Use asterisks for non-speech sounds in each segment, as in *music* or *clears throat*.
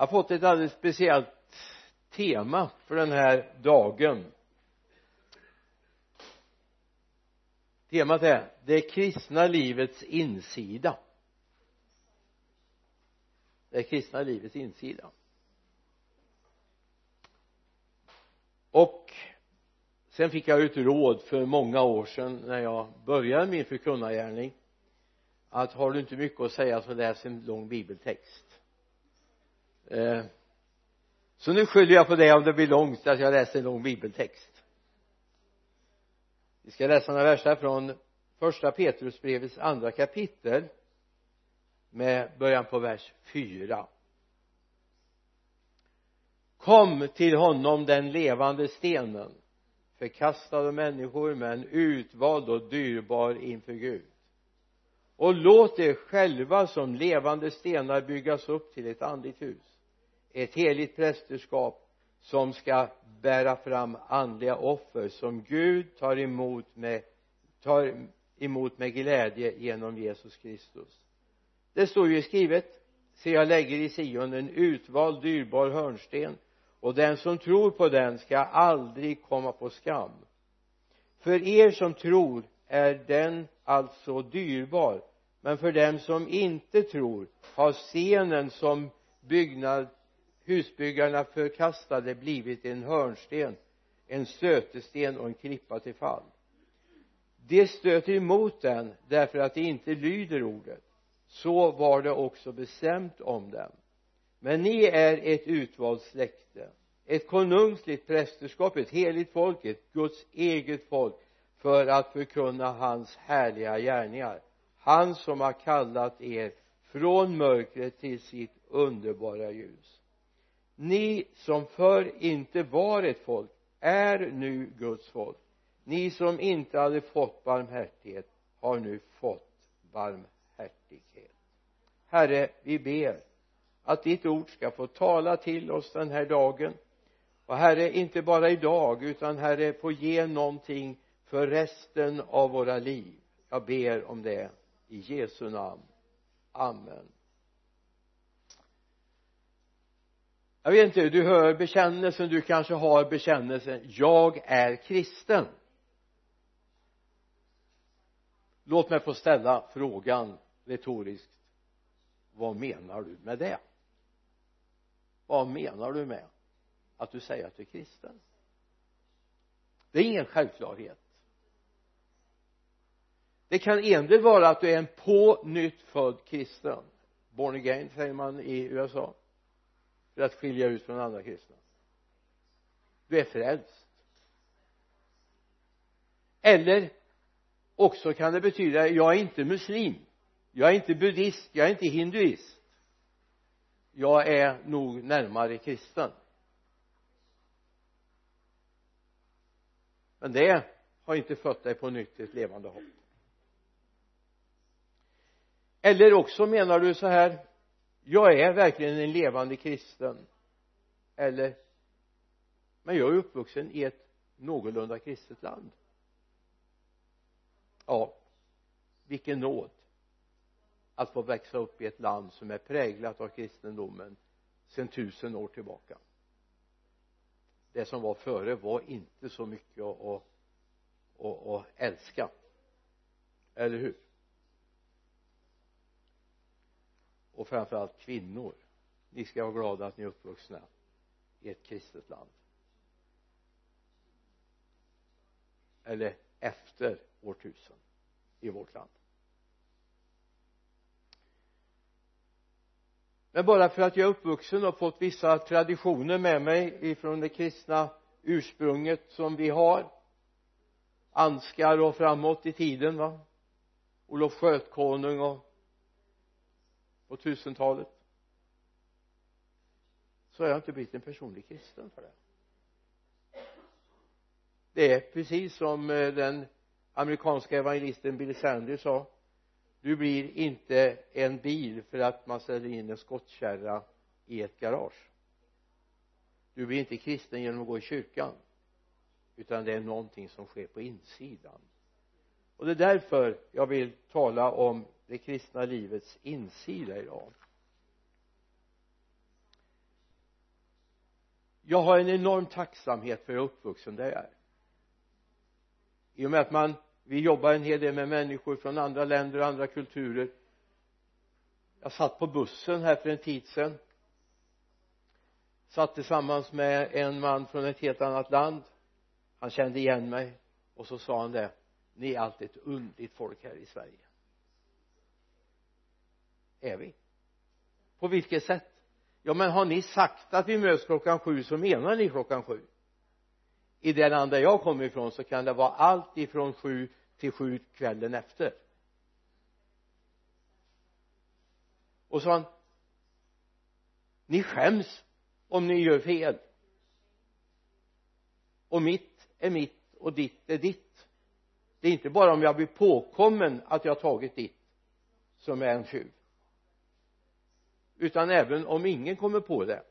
jag har fått ett alldeles speciellt tema för den här dagen. Temat är det kristna livets insida. Det kristna livets insida. Och sen fick jag ett råd för många år sedan när jag började min förkunnargärning att har du inte mycket att säga så läs en lång bibeltext eh, så nu skyller jag på det om det blir långt att jag läser en lång bibeltext. Vi ska läsa några verser från första Petrusbrevets andra kapitel med början på vers 4 kom till honom den levande stenen förkastad av människor men utvald och dyrbar inför Gud. Och låt er själva som levande stenar byggas upp till ett andligt hus ett heligt prästerskap som ska bära fram andliga offer som Gud tar emot med tar emot med glädje genom Jesus Kristus. Det står ju skrivet se jag lägger i Sion en utvald dyrbar hörnsten och den som tror på den ska aldrig komma på skam. För er som tror är den alltså dyrbar men för dem som inte tror har scenen som byggnad husbyggarna förkastade blivit en hörnsten en stötesten och en klippa till fall. De stöter emot den därför att de inte lyder ordet. Så var det också bestämt om dem. Men ni är ett utvalt släkte ett konungsligt prästerskap, ett heligt folk, ett Guds eget folk för att förkunna hans härliga gärningar. Han som har kallat er från mörkret till sitt underbara ljus ni som förr inte var ett folk är nu Guds folk. Ni som inte hade fått barmhärtighet har nu fått barmhärtighet. Herre vi ber att ditt ord ska få tala till oss den här dagen. Och herre inte bara idag utan herre få ge någonting för resten av våra liv. Jag ber om det i Jesu namn. Amen. Jag vet inte du hör bekännelsen du kanske har bekännelsen. Jag är kristen. Låt mig få ställa frågan retoriskt. Vad menar du med det? Vad menar du med att du säger att du är kristen? Det är ingen självklarhet. Det kan endera vara att du är en på nytt född kristen. Born again säger man i USA för att skilja ut från andra kristna. Du är frälst. Eller också kan det betyda jag är inte muslim. Jag är inte buddhist. Jag är inte hinduist. Jag är nog närmare kristen. Men det har inte fött dig på nytt ett levande hopp. Eller också menar du så här jag är verkligen en levande kristen. Eller men jag är uppvuxen i ett någorlunda kristet land. Ja vilken nåd att få växa upp i ett land som är präglat av kristendomen sedan tusen år tillbaka. Det som var före var inte så mycket att, att, att, älska. Eller hur? Och framförallt kvinnor. Ni ska vara glada att ni är uppvuxna i ett kristet land. Eller efter årtusen i vårt land. Men bara för att jag är uppvuxen och fått vissa traditioner med mig ifrån det kristna ursprunget som vi har. Anskar och framåt i tiden va. Olof Skötkonung och på tusentalet så har jag inte blivit en personlig kristen för det. Det är precis som eh, den amerikanska evangelisten Billy Sanders sa du blir inte en bil för att man ställer in en skottkärra i ett garage. Du blir inte kristen genom att gå i kyrkan utan det är någonting som sker på insidan. Och det är därför jag vill tala om det kristna livets insida idag. Jag har en enorm tacksamhet för att jag är uppvuxen där jag är. I och med att man vi jobbar en hel del med människor från andra länder och andra kulturer. Jag satt på bussen här för en tid sedan. Satt tillsammans med en man från ett helt annat land. Han kände igen mig. Och så sa han det ni är alltid ett undligt folk här i Sverige är vi? På vilket sätt? Ja men har ni sagt att vi möts klockan sju så menar ni klockan sju? I det land där jag kommer ifrån så kan det vara allt ifrån sju till sju kvällen efter. Och så han ni skäms om ni gör fel. Och mitt är mitt och ditt är ditt. Det är inte bara om jag blir påkommen att jag har tagit ditt som är en tjuv utan även om ingen kommer på det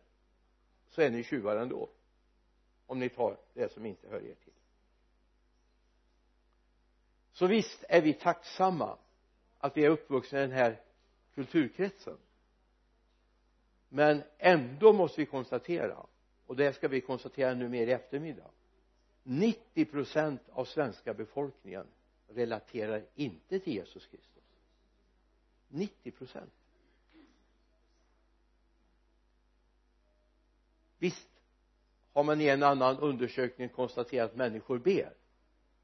så är ni tjuvar ändå. Om ni tar det som inte hör er till. Så visst är vi tacksamma att vi är uppvuxna i den här kulturkretsen. Men ändå måste vi konstatera och det ska vi konstatera nu mer i eftermiddag 90 procent av svenska befolkningen relaterar inte till Jesus Kristus. 90 procent. Visst har man i en annan undersökning konstaterat att människor ber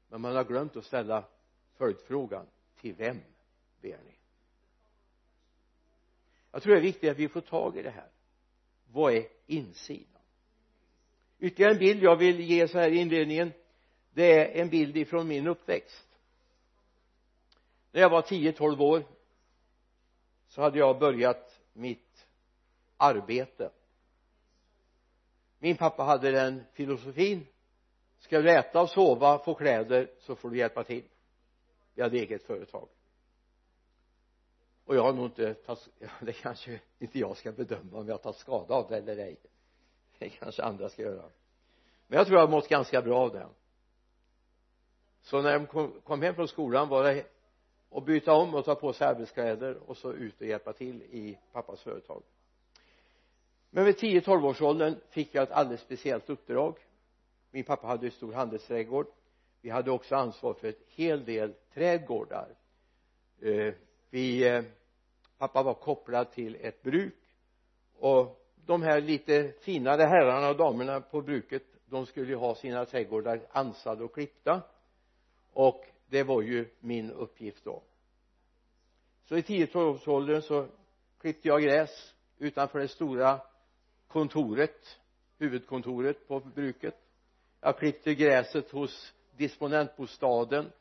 men man har glömt att ställa följdfrågan till vem ber ni? Jag tror det är viktigt att vi får tag i det här. Vad är insidan? Ytterligare en bild jag vill ge så här i inledningen det är en bild ifrån min uppväxt. När jag var 10-12 år så hade jag börjat mitt arbete min pappa hade den filosofin. Ska du äta och sova få kläder så får du hjälpa till. Vi hade eget företag. Och jag har nog inte tagit *laughs* det kanske inte jag ska bedöma om jag har tagit skada av det eller ej. Det kanske andra ska göra. Men jag tror jag har mått ganska bra av det. Så när de kom, kom hem från skolan var det att byta om och ta på sig arbetskläder och så ut och hjälpa till i pappas företag men vid 10-12 års åldern fick jag ett alldeles speciellt uppdrag. Min pappa hade en stor handelsträdgård. Vi hade också ansvar för ett hel del trädgårdar. Eh, vi eh, pappa var kopplad till ett bruk. Och de här lite finare herrarna och damerna på bruket de skulle ju ha sina trädgårdar ansade och klippta. Och det var ju min uppgift då. Så i 10-12 så klippte jag gräs utanför det stora kontoret huvudkontoret på bruket. Jag klippte gräset hos disponentbostaden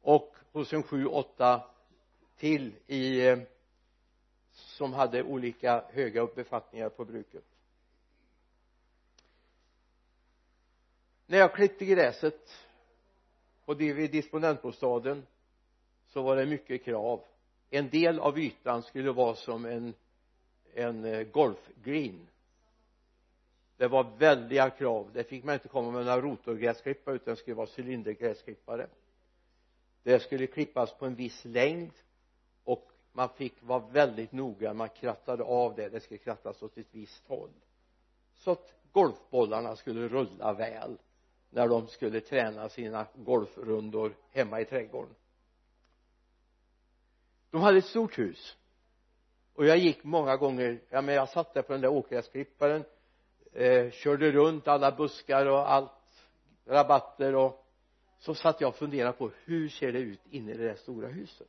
och hos en sju, åtta till i eh, som hade olika höga befattningar på bruket. När jag klippte gräset och det vid disponentbostaden så var det mycket krav. En del av ytan skulle vara som en en eh, golfgreen det var väldiga krav. Det fick man inte komma med några rotorgräsklippare utan det skulle vara cylindergräsklippare. Det skulle klippas på en viss längd och man fick vara väldigt noga man krattade av det. Det skulle krattas åt ett visst håll. Så att golfbollarna skulle rulla väl när de skulle träna sina golfrundor hemma i trädgården. De hade ett stort hus. Och jag gick många gånger ja men jag satt där på den där åkgräsklipparen eh, körde runt alla buskar och allt rabatter och så satt jag och funderade på hur ser det ut inne i det där stora huset?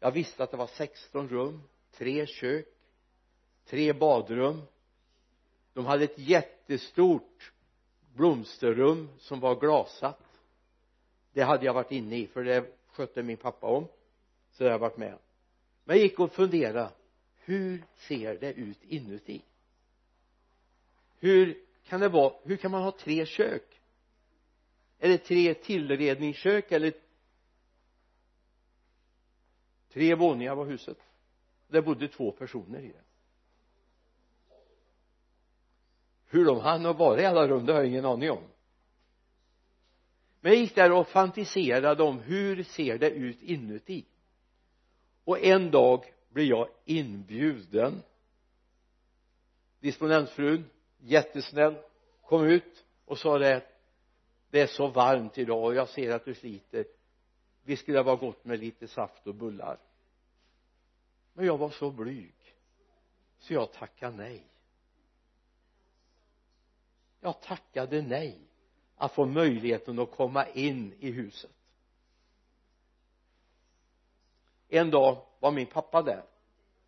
Jag visste att det var 16 rum tre kök tre badrum. De hade ett jättestort blomsterrum som var glasat. Det hade jag varit inne i för det skötte min pappa om. Så det har jag varit med. Men jag gick och funderade. Hur ser det ut inuti? Hur kan det vara hur kan man ha tre kök? Eller tre tillredningskök eller tre våningar var huset? Det bodde två personer i det. Hur de hann att vara i alla rum det har jag ingen aning om. Men jag gick där och fantiserade om hur ser det ut inuti? Och en dag blev jag inbjuden. Disponentfrun jättesnäll. Kom ut och sa det det är så varmt idag och jag ser att du sliter. Visst skulle det vara gott med lite saft och bullar. Men jag var så blyg så jag tackade nej. Jag tackade nej att få möjligheten att komma in i huset. En dag var min pappa där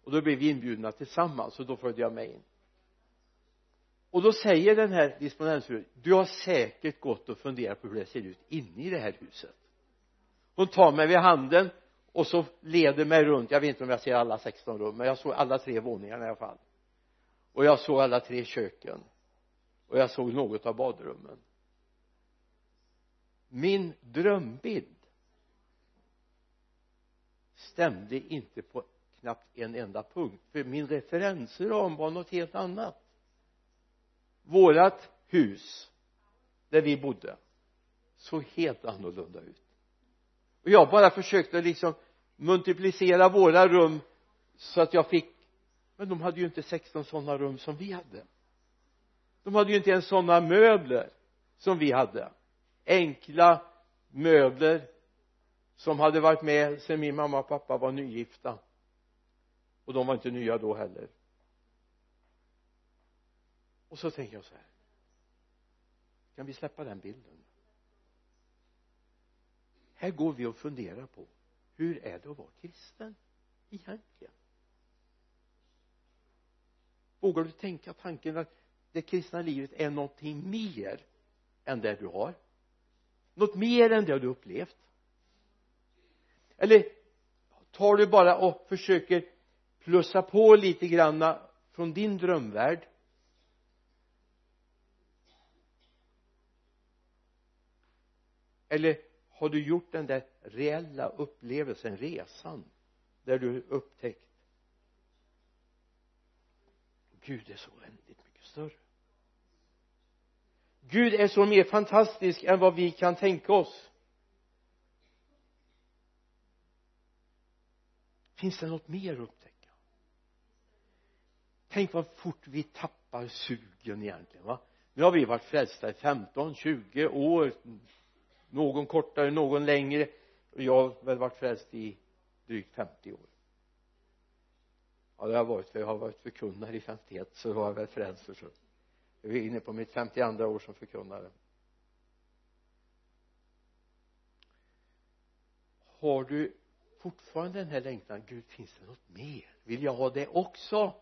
och då blev vi inbjudna tillsammans och då följde jag med in och då säger den här disponentsfrun du har säkert gått och funderat på hur det ser ut inne i det här huset. Hon tar mig vid handen och så leder mig runt. Jag vet inte om jag ser alla 16 rum men jag såg alla tre våningarna i alla fall. Och jag såg alla tre köken. Och jag såg något av badrummen. Min drömbild stämde inte på knappt en enda punkt för min referensram var något helt annat vårat hus där vi bodde såg helt annorlunda ut. Och jag bara försökte liksom multiplicera våra rum så att jag fick men de hade ju inte 16 sådana rum som vi hade. De hade ju inte ens sådana möbler som vi hade. Enkla möbler som hade varit med sedan min mamma och pappa var nygifta. Och de var inte nya då heller och så tänker jag så här. Kan vi släppa den bilden? Här går vi och funderar på hur är det att vara kristen egentligen? Vågar du tänka tanken att det kristna livet är någonting mer än det du har? Något mer än det du upplevt? Eller tar du bara och försöker plussa på lite granna från din drömvärld? Eller har du gjort den där reella upplevelsen, resan där du upptäckt Gud är så oändligt mycket större. Gud är så mer fantastisk än vad vi kan tänka oss. Finns det något mer att upptäcka? Tänk vad fort vi tappar sugen egentligen va? Nu har vi varit frälsta i 15, 20 år någon kortare, någon längre. Och jag har väl varit frälst i drygt 50 år. Ja det har jag varit för jag har varit förkunnare i 51 så var jag väl frälst för så. Jag är inne på mitt 52 år som förkunnare. Har du fortfarande den här längtan? Gud finns det något mer? Vill jag ha det också?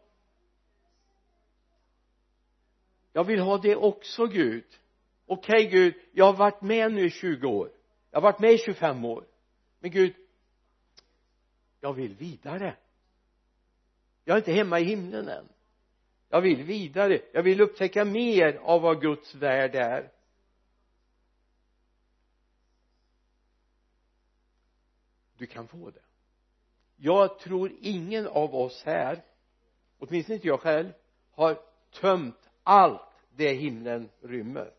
Jag vill ha det också Gud okej okay, Gud jag har varit med nu i 20 år. Jag har varit med i 25 år. Men Gud jag vill vidare. Jag är inte hemma i himlen än. Jag vill vidare. Jag vill upptäcka mer av vad Guds värld är. Du kan få det. Jag tror ingen av oss här åtminstone inte jag själv har tömt allt det himlen rymmer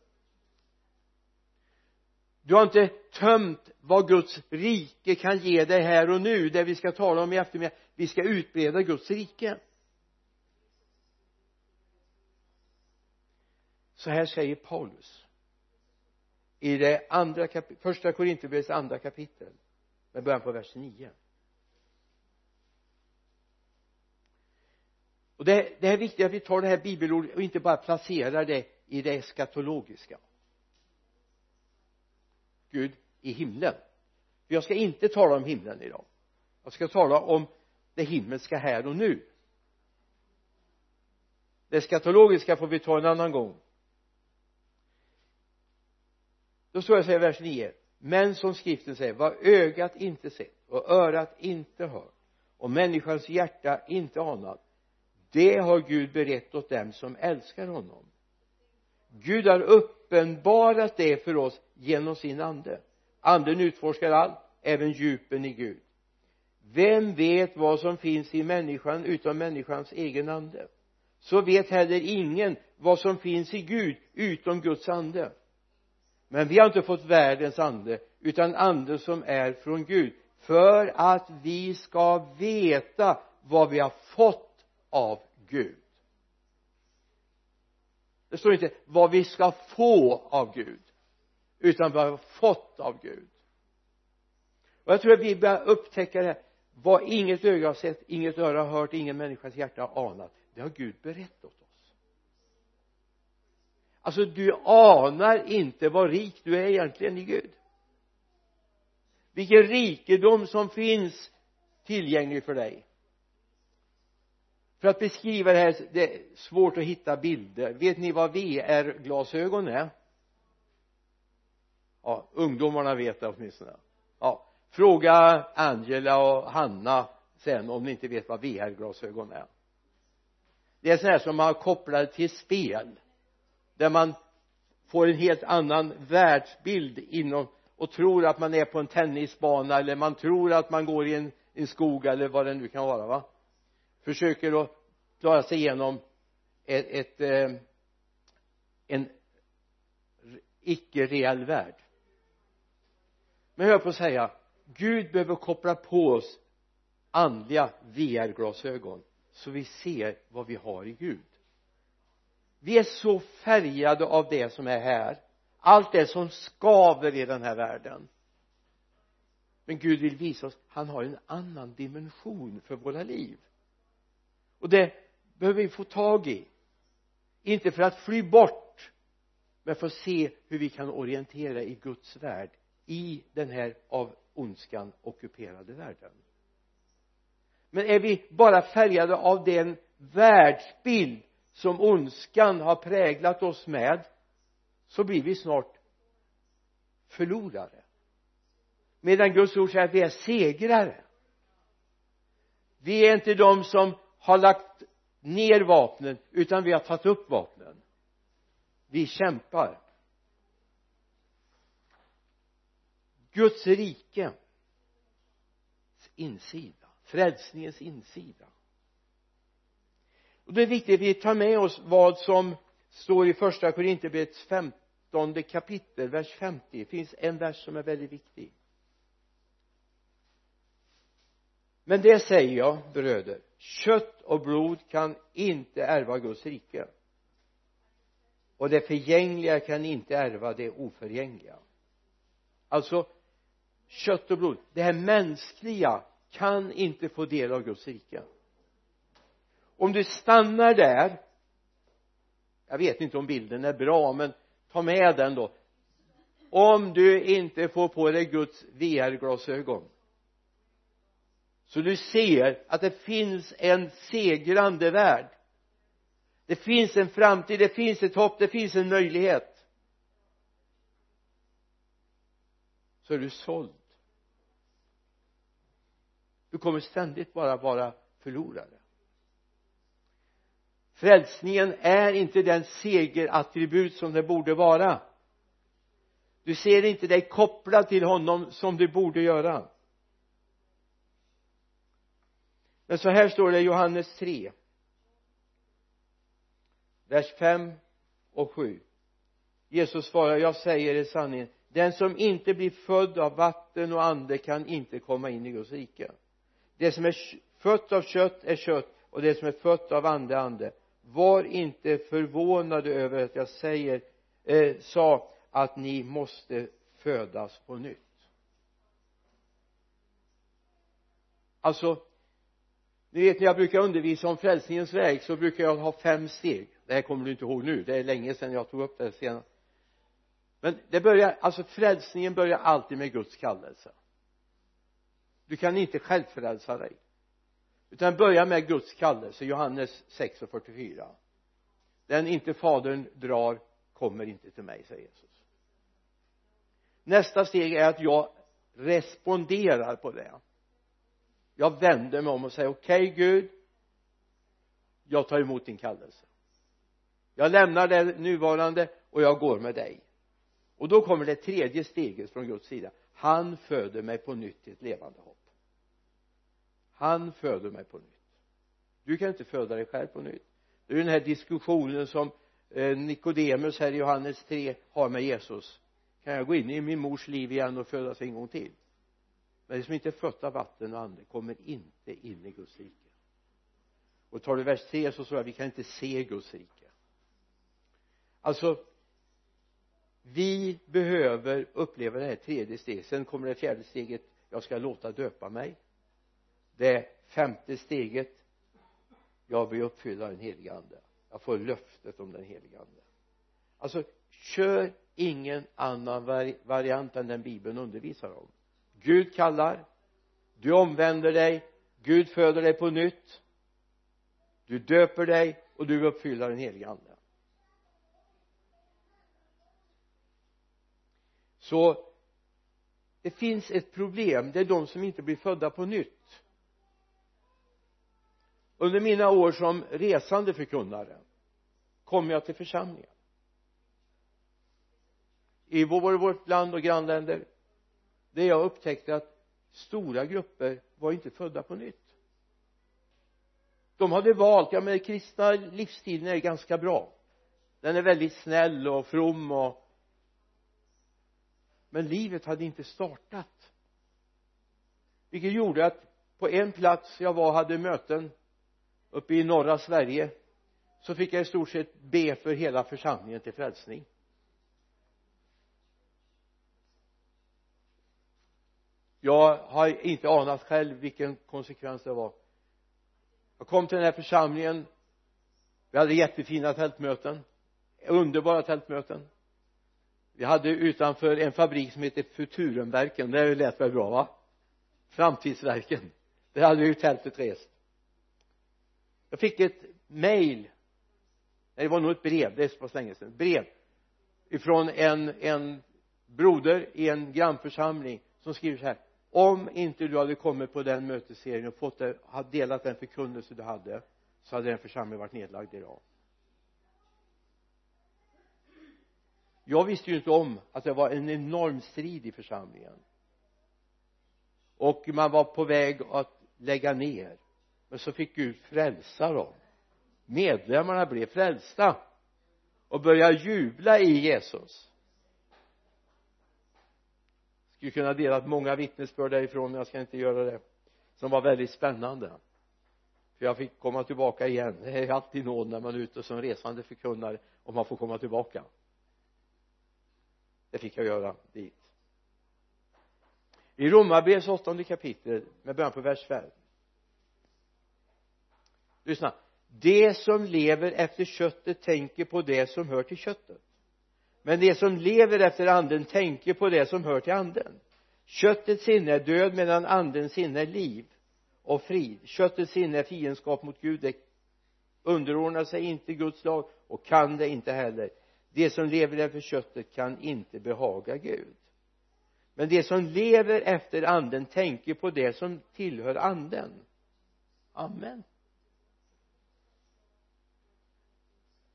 du har inte tömt vad Guds rike kan ge dig här och nu det vi ska tala om i eftermiddag. Vi ska utbreda Guds rike. Så här säger Paulus i det andra kapitlet, första Korinthierbrevets andra kapitel med början på vers 9 och det, det är viktigt att vi tar det här bibelordet och inte bara placerar det i det eskatologiska. Gud i himlen. För jag ska inte tala om himlen idag. Jag ska tala om det himmelska här och nu. Det skatologiska får vi ta en annan gång. Då står det så här i vers 9 men som skriften säger vad ögat inte sett och örat inte hört och människans hjärta inte anat det har Gud berett åt dem som älskar honom. Gud har uppenbarat det för oss genom sin ande. Anden utforskar allt även djupen i Gud. Vem vet vad som finns i människan utom människans egen ande? Så vet heller ingen vad som finns i Gud utom Guds ande. Men vi har inte fått världens ande utan ande som är från Gud för att vi ska veta vad vi har fått av Gud det står inte vad vi ska få av Gud utan vad vi har fått av Gud. Och jag tror att vi börjar upptäcka det här. Vad inget öga har sett, inget öra har hört, ingen människas hjärta har anat det har Gud berättat åt oss. Alltså du anar inte vad rik du är egentligen i Gud. Vilken rikedom som finns tillgänglig för dig för att beskriva det här det är svårt att hitta bilder. Vet ni vad VR-glasögon är? Ja ungdomarna vet det åtminstone. Ja. Fråga Angela och Hanna sen om ni inte vet vad VR-glasögon är. Det är sådana här som man kopplar till spel där man får en helt annan världsbild inom och tror att man är på en tennisbana eller man tror att man går i en, en skog eller vad det nu kan vara va? Försöker att klara sig igenom ett, ett eh, en icke reell värld. Men jag höll på att säga Gud behöver koppla på oss andliga VR-glasögon så vi ser vad vi har i Gud. Vi är så färgade av det som är här. Allt det som skaver i den här världen. Men Gud vill visa oss han har en annan dimension för våra liv och det behöver vi få tag i. Inte för att fly bort men för att se hur vi kan orientera i Guds värld i den här av ondskan ockuperade världen. Men är vi bara färgade av den världsbild som ondskan har präglat oss med så blir vi snart förlorare. Medan Guds ord säger att vi är segrare. Vi är inte de som har lagt ner vapnen utan vi har tagit upp vapnen. Vi kämpar. Guds rike insida frälsningens insida. Och det är viktigt att vi tar med oss vad som står i första Korinthierbrevets femtonde kapitel vers 50 det finns en vers som är väldigt viktig. Men det säger jag bröder kött och blod kan inte ärva Guds rike. Och det förgängliga kan inte ärva det oförgängliga. Alltså kött och blod det här mänskliga kan inte få del av Guds rike. Om du stannar där jag vet inte om bilden är bra men ta med den då. Om du inte får på dig Guds VR-glasögon så du ser att det finns en segrande värld. Det finns en framtid, det finns ett hopp, det finns en möjlighet. Så är du såld. Du kommer ständigt bara vara förlorare. Frälsningen är inte den segerattribut som det borde vara. Du ser inte dig kopplad till honom som du borde göra. Men så här står det i Johannes 3 vers 5 och 7 Jesus svarar jag säger er sanningen. Den som inte blir född av vatten och ande kan inte komma in i Guds rike. Det som är fött av kött är kött och det som är fött av ande är ande. Var inte förvånade över att jag säger eh, sa att ni måste födas på nytt. Alltså ni vet när jag brukar undervisa om frälsningens väg så brukar jag ha fem steg. Det här kommer du inte ihåg nu. Det är länge sedan jag tog upp det senast. Men det börjar alltså frälsningen börjar alltid med Guds kallelse. Du kan inte själv frälsa dig. Utan börja med Guds kallelse. Johannes 6 och 44 den inte fadern drar kommer inte till mig säger Jesus. Nästa steg är att jag responderar på det jag vänder mig om och säger okej okay, Gud. Jag tar emot din kallelse. Jag lämnar det nuvarande och jag går med dig. Och då kommer det tredje steget från Guds sida. Han föder mig på nytt till ett levande hopp. Han föder mig på nytt. Du kan inte föda dig själv på nytt. Det är den här diskussionen som eh, Nikodemus här i Johannes 3 har med Jesus. Kan jag gå in i min mors liv igen och födas en gång till? Men det som inte är fött av vatten och ande kommer inte in i Guds rike. Och tar du vers 3 så står det att vi kan inte se Guds rike. Alltså vi behöver uppleva det här tredje steget. Sen kommer det fjärde steget jag ska låta döpa mig. Det femte steget jag blir uppfylla den helige ande. Jag får löftet om den helige ande. Alltså kör ingen annan variant än den bibeln undervisar om. Gud kallar. Du omvänder dig. Gud föder dig på nytt. Du döper dig och du uppfyller den helige ande. Så det finns ett problem. Det är de som inte blir födda på nytt. Under mina år som resande förkunnare kom jag till församlingen. I vår, vårt land och grannländer där jag upptäckte att stora grupper var inte födda på nytt. De hade valt, ja men kristna livsstilen är ganska bra. Den är väldigt snäll och from och men livet hade inte startat. Vilket gjorde att på en plats jag var hade möten uppe i norra Sverige så fick jag i stort sett be för hela församlingen till frälsning. Jag har inte anat själv vilken konsekvens det var. Jag kom till den här församlingen. Vi hade jättefina tältmöten. Underbara tältmöten. Vi hade utanför en fabrik som heter Futurumverken det lät väl bra va? Framtidsverken. Där hade vi ju tältet rest. Jag fick ett mail. Nej det var nog ett brev. Det är så pass länge sedan. Brev ifrån en en broder i en grannförsamling som skriver så här om inte du hade kommit på den mötesserien och fått det, hade delat den förkunnelse du hade så hade den församlingen varit nedlagd idag. Jag visste ju inte om att det var en enorm strid i församlingen. Och man var på väg att lägga ner. Men så fick Gud frälsa dem. Medlemmarna blev frälsta och började jubla i Jesus skulle kunna dela många vittnesbörd därifrån men jag ska inte göra det. Som var väldigt spännande. För jag fick komma tillbaka igen. Det är alltid nåd när man är ute som resande förkunnare och man får komma tillbaka. Det fick jag göra dit. I Romarbrevets åttonde kapitel med början på vers 5 lyssna. Det som lever efter köttet tänker på det som hör till köttet men det som lever efter anden tänker på det som hör till anden. Köttets sinne är död medan andens sinne är liv och frid. Köttets sinne är fiendskap mot Gud. Det underordnar sig inte Guds lag och kan det inte heller. Det som lever efter köttet kan inte behaga Gud. Men det som lever efter anden tänker på det som tillhör anden. Amen.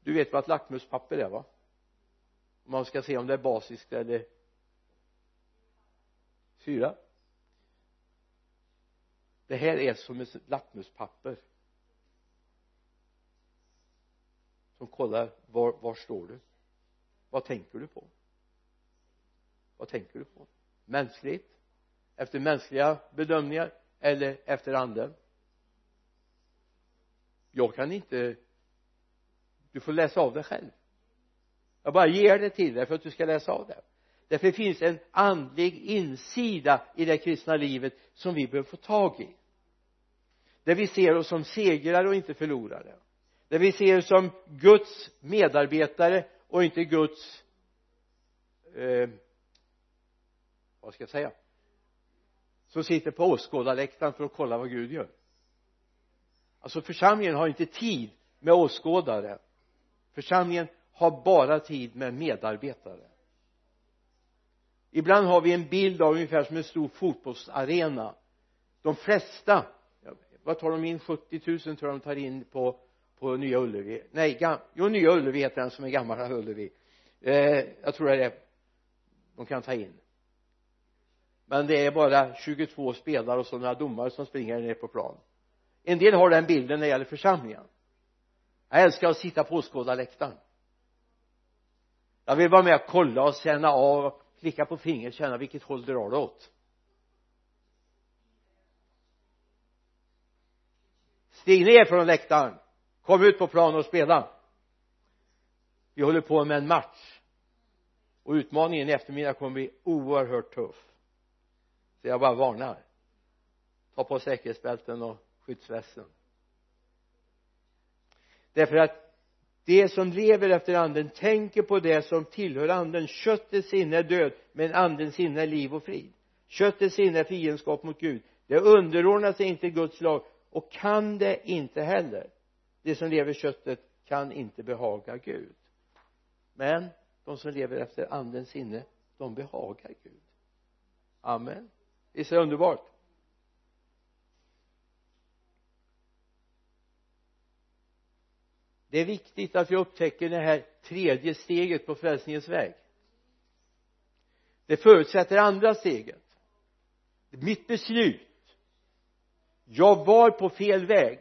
Du vet vad ett lackmuspapper är va? Man ska se om det är basiskt eller syra det här är som ett lackmuspapper som kollar var, var står du? Vad tänker du på? Vad tänker du på? Mänskligt efter mänskliga bedömningar eller efter anden jag kan inte du får läsa av det själv jag bara ger det till dig för att du ska läsa av det. Därför det finns en andlig insida i det kristna livet som vi behöver få tag i. Där vi ser oss som segrare och inte förlorare. Där vi ser oss som Guds medarbetare och inte Guds eh, vad ska jag säga som sitter på åskådarläktaren för att kolla vad Gud gör. Alltså församlingen har inte tid med åskådare. Församlingen har bara tid med medarbetare. Ibland har vi en bild av ungefär som en stor fotbollsarena. De flesta vad tar de in? 70 000 tror jag de tar in på på Nya Ullevi. Nej gam, jo Nya Ullevi heter den som är gamla Ullevi. Eh, jag tror det är de kan ta in. Men det är bara 22 spelare och så några domare som springer ner på plan. En del har den bilden när det gäller församlingen. Jag älskar att sitta på åskådarläktaren jag vill vara med och kolla och känna av klicka på fingret känna vilket håll drar det åt. Stig ner från läktaren. Kom ut på plan och spela. Vi håller på med en match. Och utmaningen i eftermiddag kommer bli oerhört tuff. Så jag bara varnar. Ta på säkerhetsbälten och skyddsvästen därför att de som lever efter anden tänker på det som tillhör anden. Köttets sinne är död men andens sinne är liv och frid. Köttets sinne är fiendskap mot Gud. Det underordnar sig inte Guds lag och kan det inte heller. Det som lever köttet kan inte behaga Gud. Men de som lever efter andens sinne de behagar Gud. Amen. Visst är det underbart? Det är viktigt att vi upptäcker det här tredje steget på frälsningens väg. Det förutsätter andra steget. Mitt beslut. Jag var på fel väg.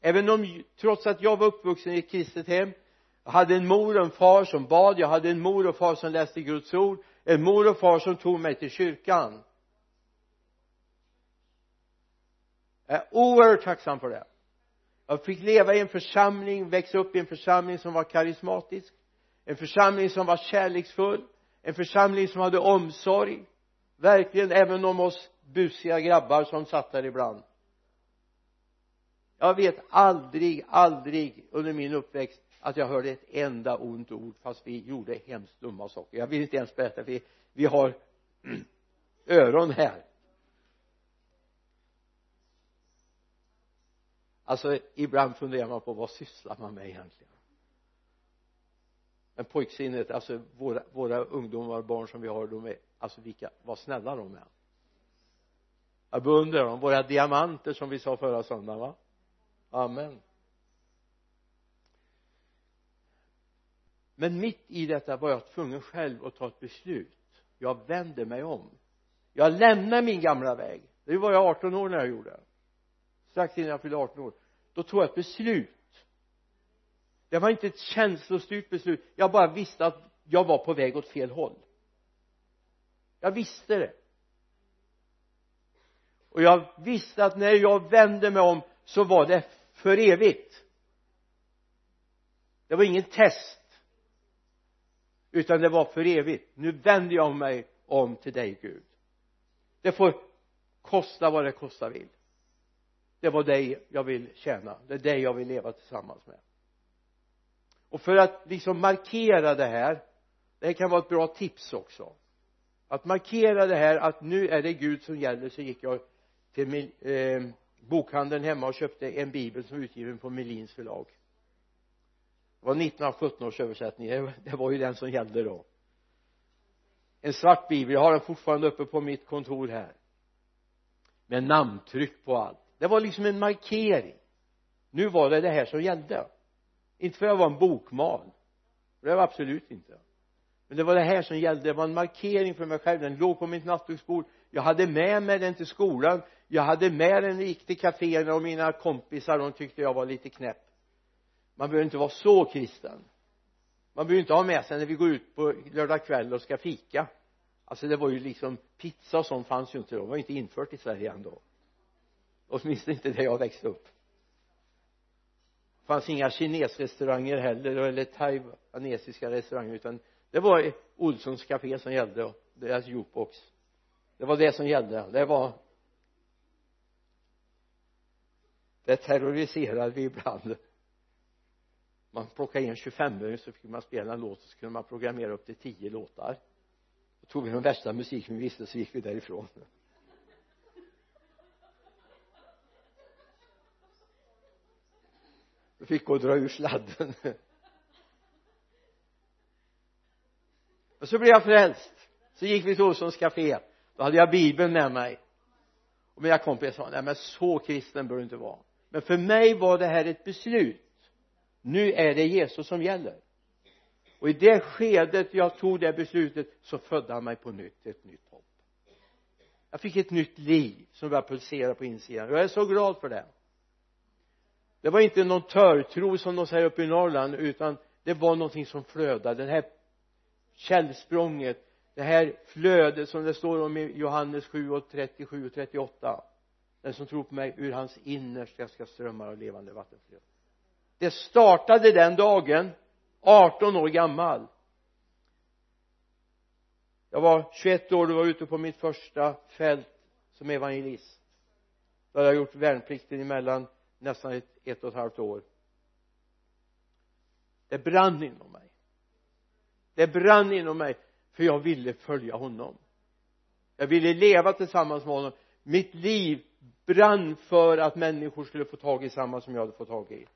Även om trots att jag var uppvuxen i ett kristet hem jag hade en mor och en far som bad jag hade en mor och far som läste Guds ord en mor och far som tog mig till kyrkan. Jag är oerhört tacksam för det jag fick leva i en församling växa upp i en församling som var karismatisk en församling som var kärleksfull en församling som hade omsorg. Verkligen även om oss busiga grabbar som satt där ibland. Jag vet aldrig, aldrig under min uppväxt att jag hörde ett enda ont ord fast vi gjorde hemskt dumma saker. Jag vill inte ens berätta för vi har *clears throat* öron här. Alltså ibland funderar man på vad sysslar man med egentligen? Men pojksinnet alltså våra, våra ungdomar och barn som vi har de är alltså vilka vad snälla de är. Jag beundrar dem. Våra diamanter som vi sa förra söndagen va? Amen. Men mitt i detta var jag tvungen själv att ta ett beslut. Jag vände mig om. Jag lämnade min gamla väg. Det var jag 18 år när jag gjorde strax innan jag fyllde 18 år då tog jag ett beslut. Det var inte ett känslostyrt beslut. Jag bara visste att jag var på väg åt fel håll. Jag visste det. Och jag visste att när jag vände mig om så var det för evigt. Det var ingen test utan det var för evigt. Nu vänder jag mig om till dig Gud. Det får kosta vad det kosta vill det var dig jag vill tjäna. Det är dig jag vill leva tillsammans med. Och för att liksom markera det här det här kan vara ett bra tips också. Att markera det här att nu är det Gud som gäller så gick jag till eh, bokhandeln hemma och köpte en bibel som är utgiven på Melins förlag. Det var 1917 års översättning. Det var ju den som gällde då. En svart bibel. Jag har den fortfarande uppe på mitt kontor här. Med namntryck på allt det var liksom en markering. Nu var det det här som gällde. Inte för att jag var en bokmal det var absolut inte. Men det var det här som gällde. Det var en markering för mig själv. Den låg på mitt nattduksbord. Jag hade med mig den till skolan. Jag hade med den gick till kaféerna och mina kompisar. De tyckte jag var lite knäpp. Man behöver inte vara så kristen. Man behöver inte ha med sig när vi går ut på lördag kväll och ska fika. Alltså det var ju liksom pizza och sånt fanns ju inte då. Det var inte infört i Sverige ändå åtminstone inte där jag växte upp. Fanns inga kinesrestauranger heller eller taiwanesiska restauranger utan det var Olssons café som gällde och deras jukebox. Det var det som gällde. Det var det terroriserade vi ibland. Man plockade in 25 så fick man spela en låt och så kunde man programmera upp till 10 låtar. Då tog vi den värsta musiken vi visste så gick vi därifrån. Då fick gå och dra ur sladden. *laughs* Och så blev jag frälst. Så gick vi till Olssons café. Då hade jag bibeln med mig. Och mina kompisar sa nej men så kristen bör du inte vara. Men för mig var det här ett beslut. Nu är det Jesus som gäller. Och i det skedet jag tog det beslutet så födde han mig på nytt ett nytt hopp. Jag fick ett nytt liv som började pulsera på insidan. Jag är så glad för det det var inte någon törtro som de säger uppe i Norrland utan det var någonting som flödade. Det här källsprånget det här flödet som det står om i Johannes 7 och 37 och 38 den som tror på mig ur hans innersta ska strömmar av levande vattenflöde det startade den dagen 18 år gammal. Jag var 21 år och var ute på mitt första fält som evangelist. Då hade jag gjort värnplikten emellan nästan ett, ett och ett halvt år. Det brann inom mig. Det brann inom mig för jag ville följa honom. Jag ville leva tillsammans med honom. Mitt liv brann för att människor skulle få tag i samma som jag hade fått tag i.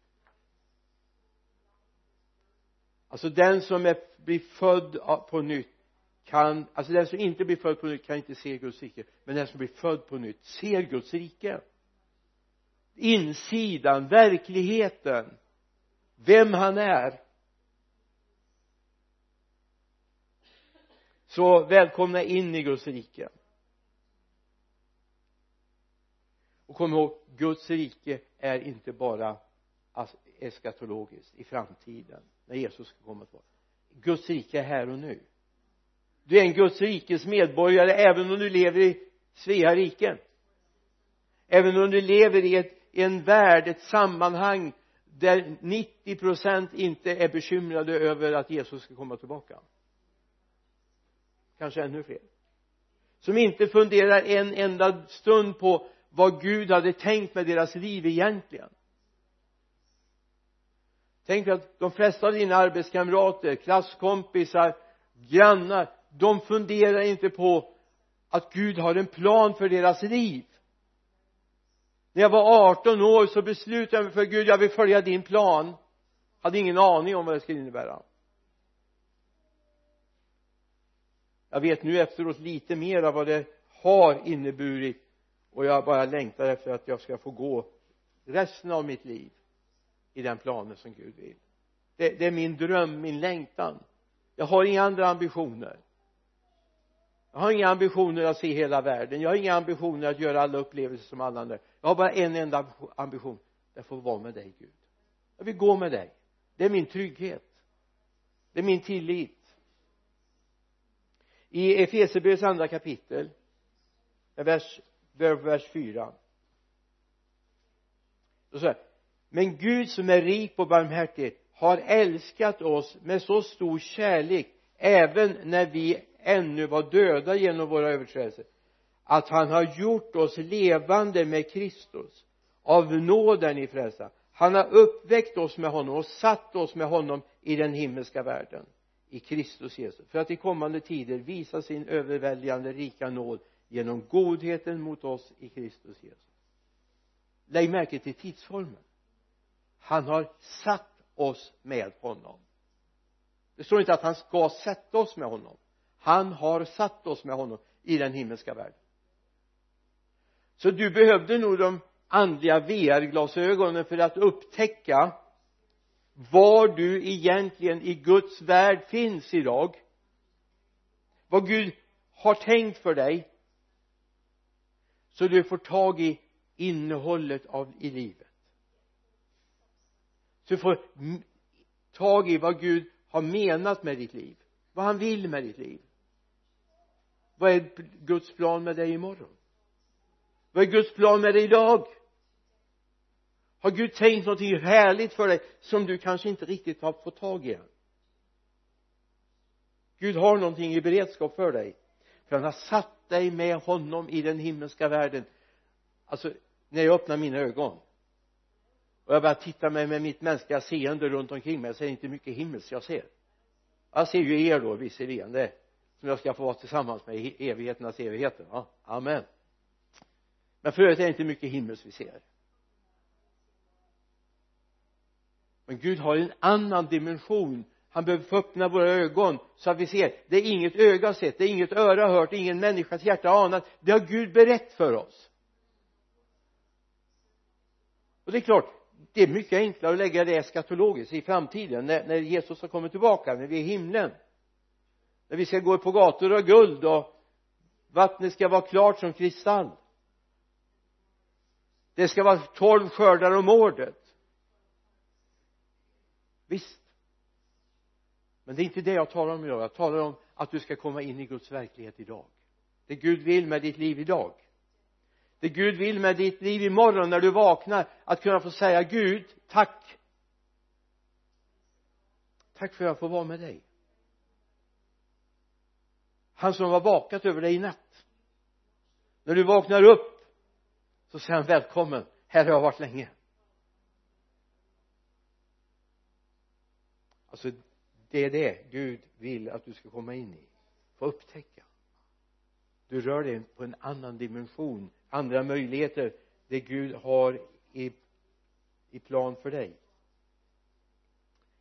Alltså den som är, blir född på nytt kan, alltså den som inte blir född på nytt kan inte se Guds rike. Men den som blir född på nytt ser Guds rike insidan, verkligheten vem han är. Så välkomna in i Guds rike. Och kom ihåg Guds rike är inte bara eskatologiskt i framtiden när Jesus ska komma tillbaka. Guds rike är här och nu. Du är en Guds rikes medborgare även om du lever i Svea rike även om du lever i ett, en värld, ett sammanhang där 90 procent inte är bekymrade över att Jesus ska komma tillbaka. Kanske ännu fler. Som inte funderar en enda stund på vad Gud hade tänkt med deras liv egentligen. Tänk att de flesta av dina arbetskamrater, klasskompisar, grannar de funderar inte på att Gud har en plan för deras liv när jag var 18 år så beslutade jag mig för Gud jag vill följa din plan. Hade ingen aning om vad det skulle innebära. Jag vet nu efteråt lite mer av vad det har inneburit och jag bara längtar efter att jag ska få gå resten av mitt liv i den planen som Gud vill. Det, det är min dröm, min längtan. Jag har inga andra ambitioner. Jag har inga ambitioner att se hela världen. Jag har inga ambitioner att göra alla upplevelser som alla andra jag har bara en enda ambition. Jag får vara med dig Gud. Jag vill gå med dig. Det är min trygghet. Det är min tillit. I Efesierbrevets andra kapitel vers, vers 4 då säger men Gud som är rik på barmhärtighet har älskat oss med så stor kärlek även när vi ännu var döda genom våra överträdelser att han har gjort oss levande med Kristus av nåden i ni frälsta han har uppväckt oss med honom och satt oss med honom i den himmelska världen i Kristus Jesus. För att i kommande tider visa sin överväldigande rika nåd genom godheten mot oss i Kristus Jesus. Lägg märke till tidsformen. Han har satt oss med honom. Det står inte att han ska sätta oss med honom. Han har satt oss med honom i den himmelska världen så du behövde nog de andliga VR-glasögonen för att upptäcka var du egentligen i Guds värld finns idag. Vad Gud har tänkt för dig. Så du får tag i innehållet av i livet. Så du får tag i vad Gud har menat med ditt liv. Vad han vill med ditt liv. Vad är Guds plan med dig imorgon? Vad är Guds plan med dig idag? Har Gud tänkt någonting härligt för dig som du kanske inte riktigt har fått tag i än? Gud har någonting i beredskap för dig. För han har satt dig med honom i den himmelska världen. Alltså när jag öppnar mina ögon och jag börjar titta mig med mitt mänskliga seende runt omkring mig jag ser inte mycket himmelskt jag ser. Jag ser ju er då visserligen det som jag ska få vara tillsammans med i evigheternas evigheter va, amen men för övrigt är det inte mycket himmelskt vi ser. Men Gud har en annan dimension. Han behöver få öppna våra ögon så att vi ser. Det är inget öga sett det är inget öra hört ingen människas hjärta anat det har Gud berättat för oss. Och det är klart det är mycket enklare att lägga det eskatologiskt i framtiden när, när Jesus har kommit tillbaka när vi är i himlen. När vi ska gå på gator av guld och vattnet ska vara klart som kristall det ska vara tolv skördar om året. Visst. Men det är inte det jag talar om idag. Jag talar om att du ska komma in i Guds verklighet idag. Det Gud vill med ditt liv idag. Det Gud vill med ditt liv imorgon när du vaknar att kunna få säga Gud tack. Tack för att jag får vara med dig. Han som har vakat över dig i natt. När du vaknar upp så säger han välkommen. Här har jag varit länge. Alltså det är det Gud vill att du ska komma in i. Få upptäcka. Du rör dig på en annan dimension andra möjligheter det Gud har i, i plan för dig.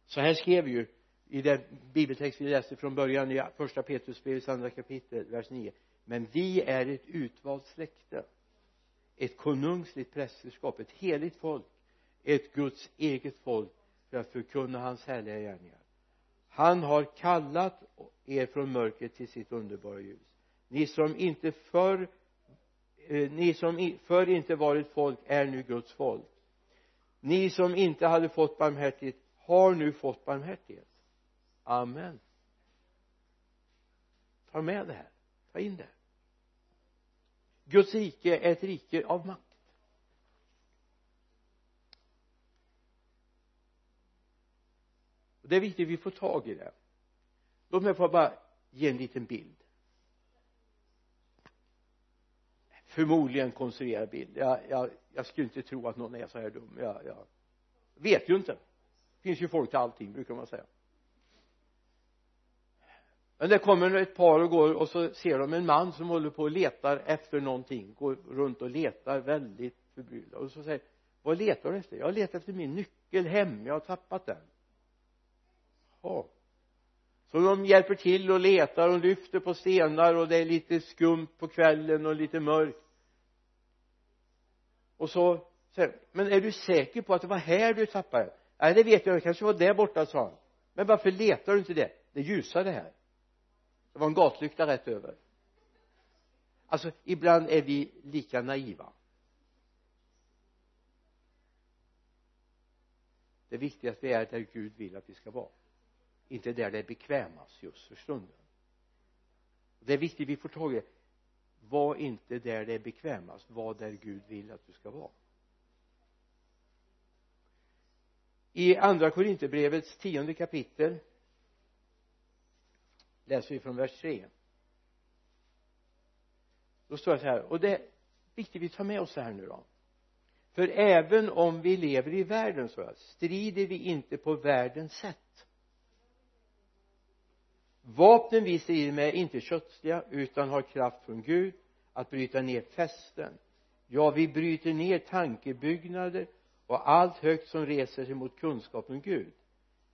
Så här skrev ju i den bibeltext vi läste från början i första Petrusbrevets andra kapitel vers 9 men vi är ett utvalt släkte ett konungsligt prästerskap ett heligt folk ett Guds eget folk för att förkunna hans härliga gärningar. Han har kallat er från mörkret till sitt underbara ljus. Ni som inte förr eh, ni som förr inte varit folk är nu Guds folk. Ni som inte hade fått barmhärtighet har nu fått barmhärtighet. Amen. Ta med det här. Ta in det Guds rike är ett rike av makt. Det är viktigt att vi får tag i det. Låt mig få bara ge en liten bild. Förmodligen konstruerad bild. Jag, jag, jag skulle inte tro att någon är så här dum. Jag, jag vet ju inte. Det finns ju folk till allting brukar man säga men det kommer ett par och går och så ser de en man som håller på och letar efter någonting går runt och letar väldigt förbryllad. Och så säger vad letar du efter? Jag letar efter min nyckel hem jag har tappat den. Ja. Så de hjälper till och letar och lyfter på stenar och det är lite skumt på kvällen och lite mörkt. Och så säger men är du säker på att det var här du tappade? Den nej det vet jag. Det kanske var där borta sa han. Men varför letar du inte det? Det ljusare här det var en gatlykta rätt över. Alltså ibland är vi lika naiva. Det viktiga är att vi är där Gud vill att vi ska vara. Inte där det är bekvämast just för stunden. Det är viktigt vi får tag i. Det var inte där det är bekvämast var där Gud vill att du ska vara. I andra korinthierbrevets tionde kapitel läser vi från vers 3 då står det så här och det är viktigt vi tar med oss det här nu då. För även om vi lever i världen så jag, strider vi inte på världens sätt. Vapnen vi strider med är inte kötsliga utan har kraft från Gud att bryta ner fästen. Ja vi bryter ner tankebyggnader och allt högt som reser sig mot kunskapen om Gud.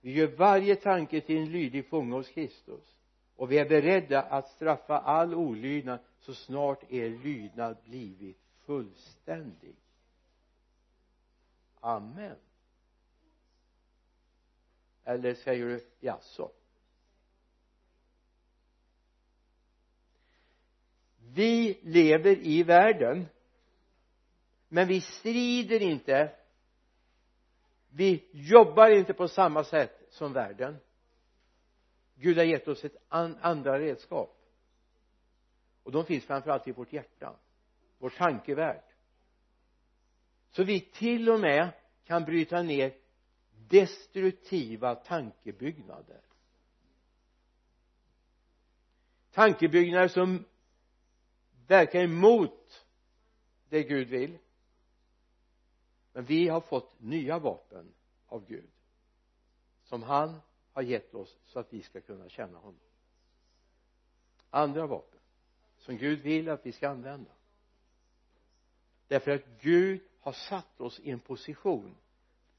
Vi gör varje tanke till en lydig fånge hos Kristus och vi är beredda att straffa all olydnad så snart er lydnad blivit fullständig. Amen. Eller säger du jaså? Vi lever i världen men vi strider inte. Vi jobbar inte på samma sätt som världen. Gud har gett oss ett andra redskap. Och de finns framförallt i vårt hjärta vår tankevärld. Så vi till och med kan bryta ner destruktiva tankebyggnader. Tankebyggnader som verkar emot det Gud vill. Men vi har fått nya vapen av Gud som han har gett oss så att vi ska kunna känna honom. Andra vapen som Gud vill att vi ska använda. Därför att Gud har satt oss i en position.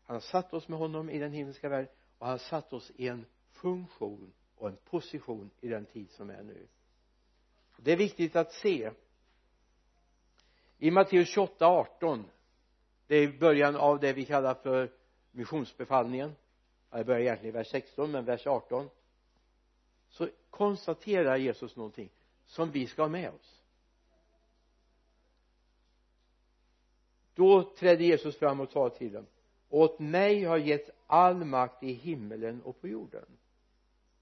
Han har satt oss med honom i den himmelska världen och han har satt oss i en funktion och en position i den tid som är nu. Det är viktigt att se. I Matteus 28, 18 det är början av det vi kallar för missionsbefallningen det börjar egentligen i vers 16 men vers 18 så konstaterar Jesus någonting som vi ska ha med oss. Då trädde Jesus fram och sa till dem åt mig har getts all makt i himmelen och på jorden.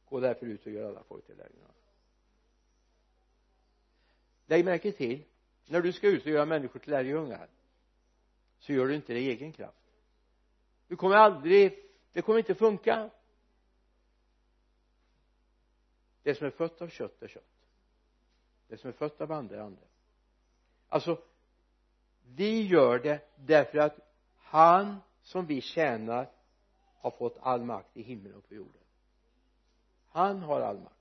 Gå därför ut och gör alla folk till lärjungar lägg märke till när du ska ut och göra människor till lärjungar så gör du inte det i egen kraft. Du kommer aldrig det kommer inte funka. Det som är fött av kött är kött. Det som är fött av ande är ande alltså vi gör det därför att han som vi tjänar har fått all makt i himlen och på jorden. Han har all makt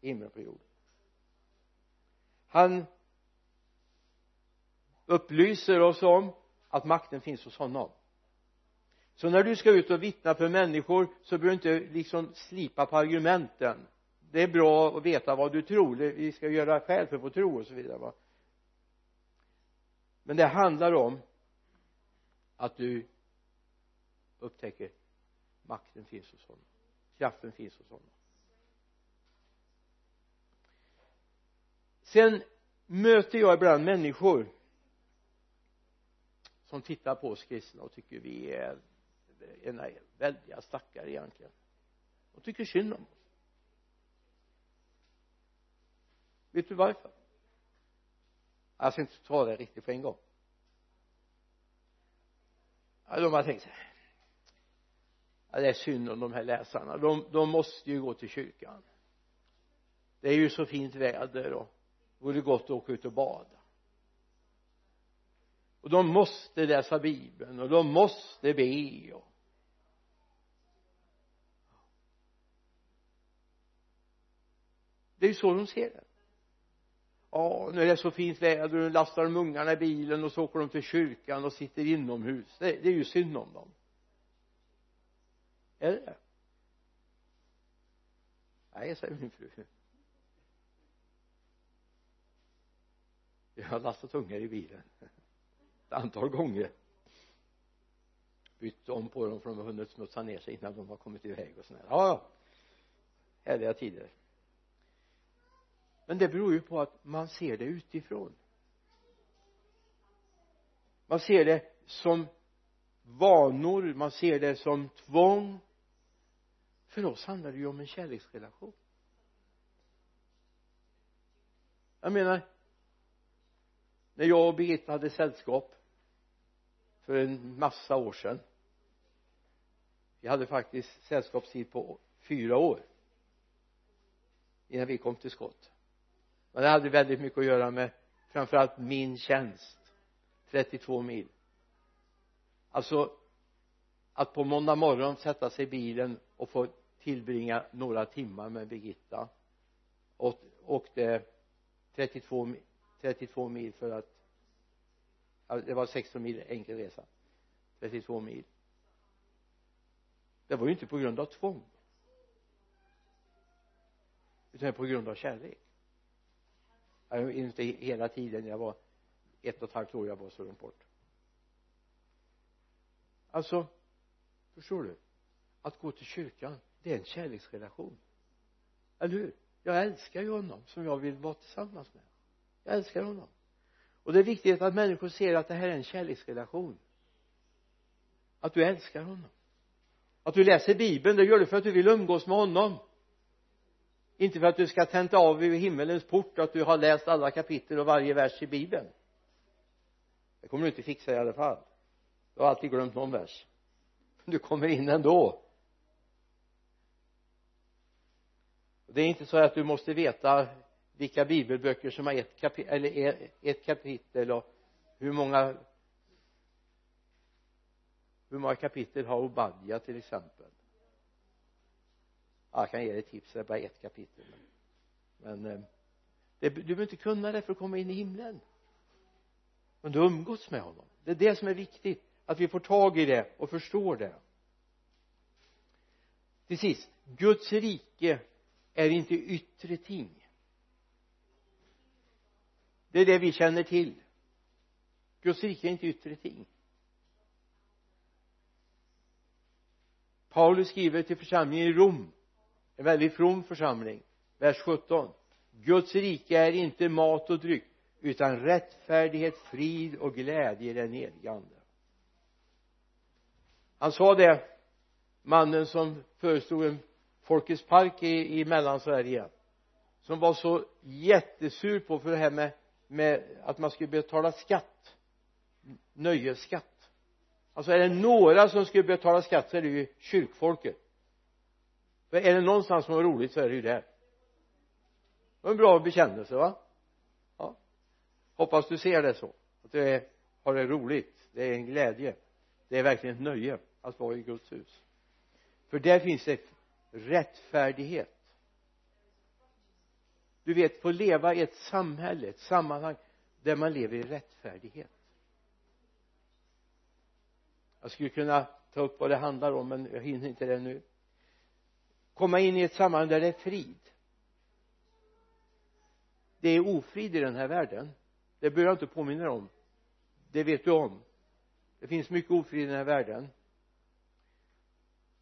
i himlen och på jorden. Han upplyser oss om att makten finns hos honom så när du ska ut och vittna för människor så behöver du inte liksom slipa på argumenten. Det är bra att veta vad du tror. Vi ska göra skäl för vår tro och så vidare va? Men det handlar om att du upptäcker makten finns hos honom. Kraften finns hos honom. Sen möter jag ibland människor som tittar på oss kristna och tycker vi är ena väldiga stackare egentligen. De tycker synd om oss. Vet du varför? Jag ska inte ta det riktigt på en gång. Ja, de har tänkt sig ja, det är synd om de här läsarna. De, de måste ju gå till kyrkan. Det är ju så fint väder och det vore gott att åka ut och bada. Och de måste läsa bibeln och de måste be och det är ju så de ser det. Ja nu är det så fint väder och nu lastar de ungarna i bilen och så åker de till kyrkan och sitter inomhus. Det, det är ju synd om dem. Är det? Nej säger min fru. Jag har lastat ungar i bilen ett antal gånger. Bytt om på dem för de har hunnit smutsa ner sig innan de har kommit iväg och sådär. Ja ja. Härliga tider men det beror ju på att man ser det utifrån. Man ser det som vanor, man ser det som tvång. För oss handlar det ju om en kärleksrelation. Jag menar när jag och Birgitta hade sällskap för en massa år sedan. Vi hade faktiskt sällskapstid på fyra år innan vi kom till skott men det hade väldigt mycket att göra med framförallt min tjänst 32 mil. Alltså att på måndag morgon sätta sig i bilen och få tillbringa några timmar med Birgitta och åkte 32 32 mil för att ja, det var 16 mil enkel resa. 32 mil. Det var ju inte på grund av tvång utan på grund av kärlek jag inte hela tiden. Jag var ett och ett halvt år jag var så långt bort. Alltså förstår du? Att gå till kyrkan det är en kärleksrelation. Eller hur? Jag älskar ju honom som jag vill vara tillsammans med. Jag älskar honom. Och det är viktigt att människor ser att det här är en kärleksrelation. Att du älskar honom. Att du läser bibeln det gör du för att du vill umgås med honom inte för att du ska tenta av vid himmelens port att du har läst alla kapitel och varje vers i bibeln. Det kommer du inte fixa i alla fall. Du har alltid glömt någon vers. Du kommer in ändå. Det är inte så att du måste veta vilka bibelböcker som har ett kapitel eller ett kapitel och hur många hur många kapitel har Obadja till exempel ja, jag kan ge dig tips. Det är bara ett kapitel. Men, men det, du behöver inte kunna det för att komma in i himlen. Men du har umgåtts med honom. Det är det som är viktigt att vi får tag i det och förstår det. Till sist Guds rike är inte yttre ting. Det är det vi känner till. Guds rike är inte yttre ting. Paulus skriver till församlingen i Rom en väldigt from församling. Vers 17 Guds rike är inte mat och dryck utan rättfärdighet, frid och glädje i den helige ande. Han sa det mannen som förestod en Folkets park i, i mellansverige som var så jättesur på för det här med, med att man skulle betala skatt. Nöjesskatt. Alltså är det några som skulle betala skatt så är det ju kyrkfolket för är det någonstans som är roligt så är det ju där. Var en bra bekännelse va? Ja. Hoppas du ser det så. Att du är, har det roligt. Det är en glädje. Det är verkligen ett nöje att vara i Guds hus. För där finns det rättfärdighet. Du vet få leva i ett samhälle, ett sammanhang där man lever i rättfärdighet. Jag skulle kunna ta upp vad det handlar om men jag hinner inte det nu komma in i ett sammanhang där det är frid. Det är ofrid i den här världen. Det behöver jag inte påminna dig om. Det vet du om. Det finns mycket ofrid i den här världen.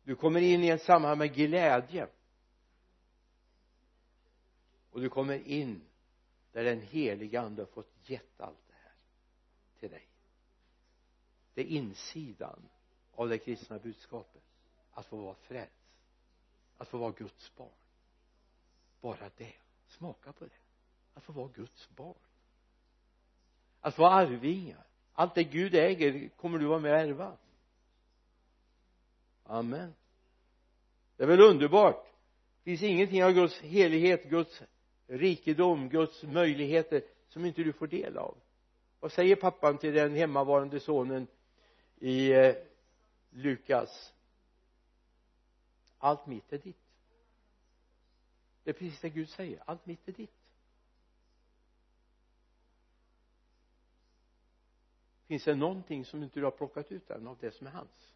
Du kommer in i ett sammanhang med glädje. Och du kommer in där den heliga ande har fått gett allt det här till dig. Det är insidan av det kristna budskapet. Att få vara frälst att få vara Guds barn. Bara det. Smaka på det. Att få vara Guds barn. Att få arvingar. Allt det Gud äger kommer du vara med och ärva. Amen. Det är väl underbart. Det finns ingenting av Guds helighet, Guds rikedom, Guds möjligheter som inte du får del av. Vad säger pappan till den hemmavarande sonen i eh, Lukas? Allt mitt är ditt. Det är precis det Gud säger. Allt mitt är ditt. Finns det någonting som inte du har plockat ut än av det som är hans?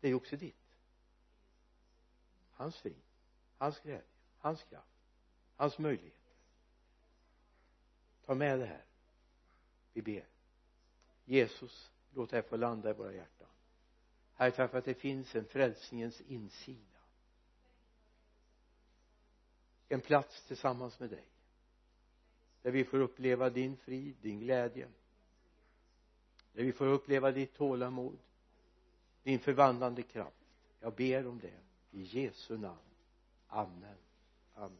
Det är också ditt. Hans frid hans glädje hans kraft hans möjligheter ta med det här. Vi ber. Jesus låt det här få landa i våra hjärtan. Herre tack för att det finns en frälsningens insida. En plats tillsammans med dig. Där vi får uppleva din frid, din glädje. Där vi får uppleva ditt tålamod din förvandlande kraft. Jag ber om det i Jesu namn. Amen. Amen.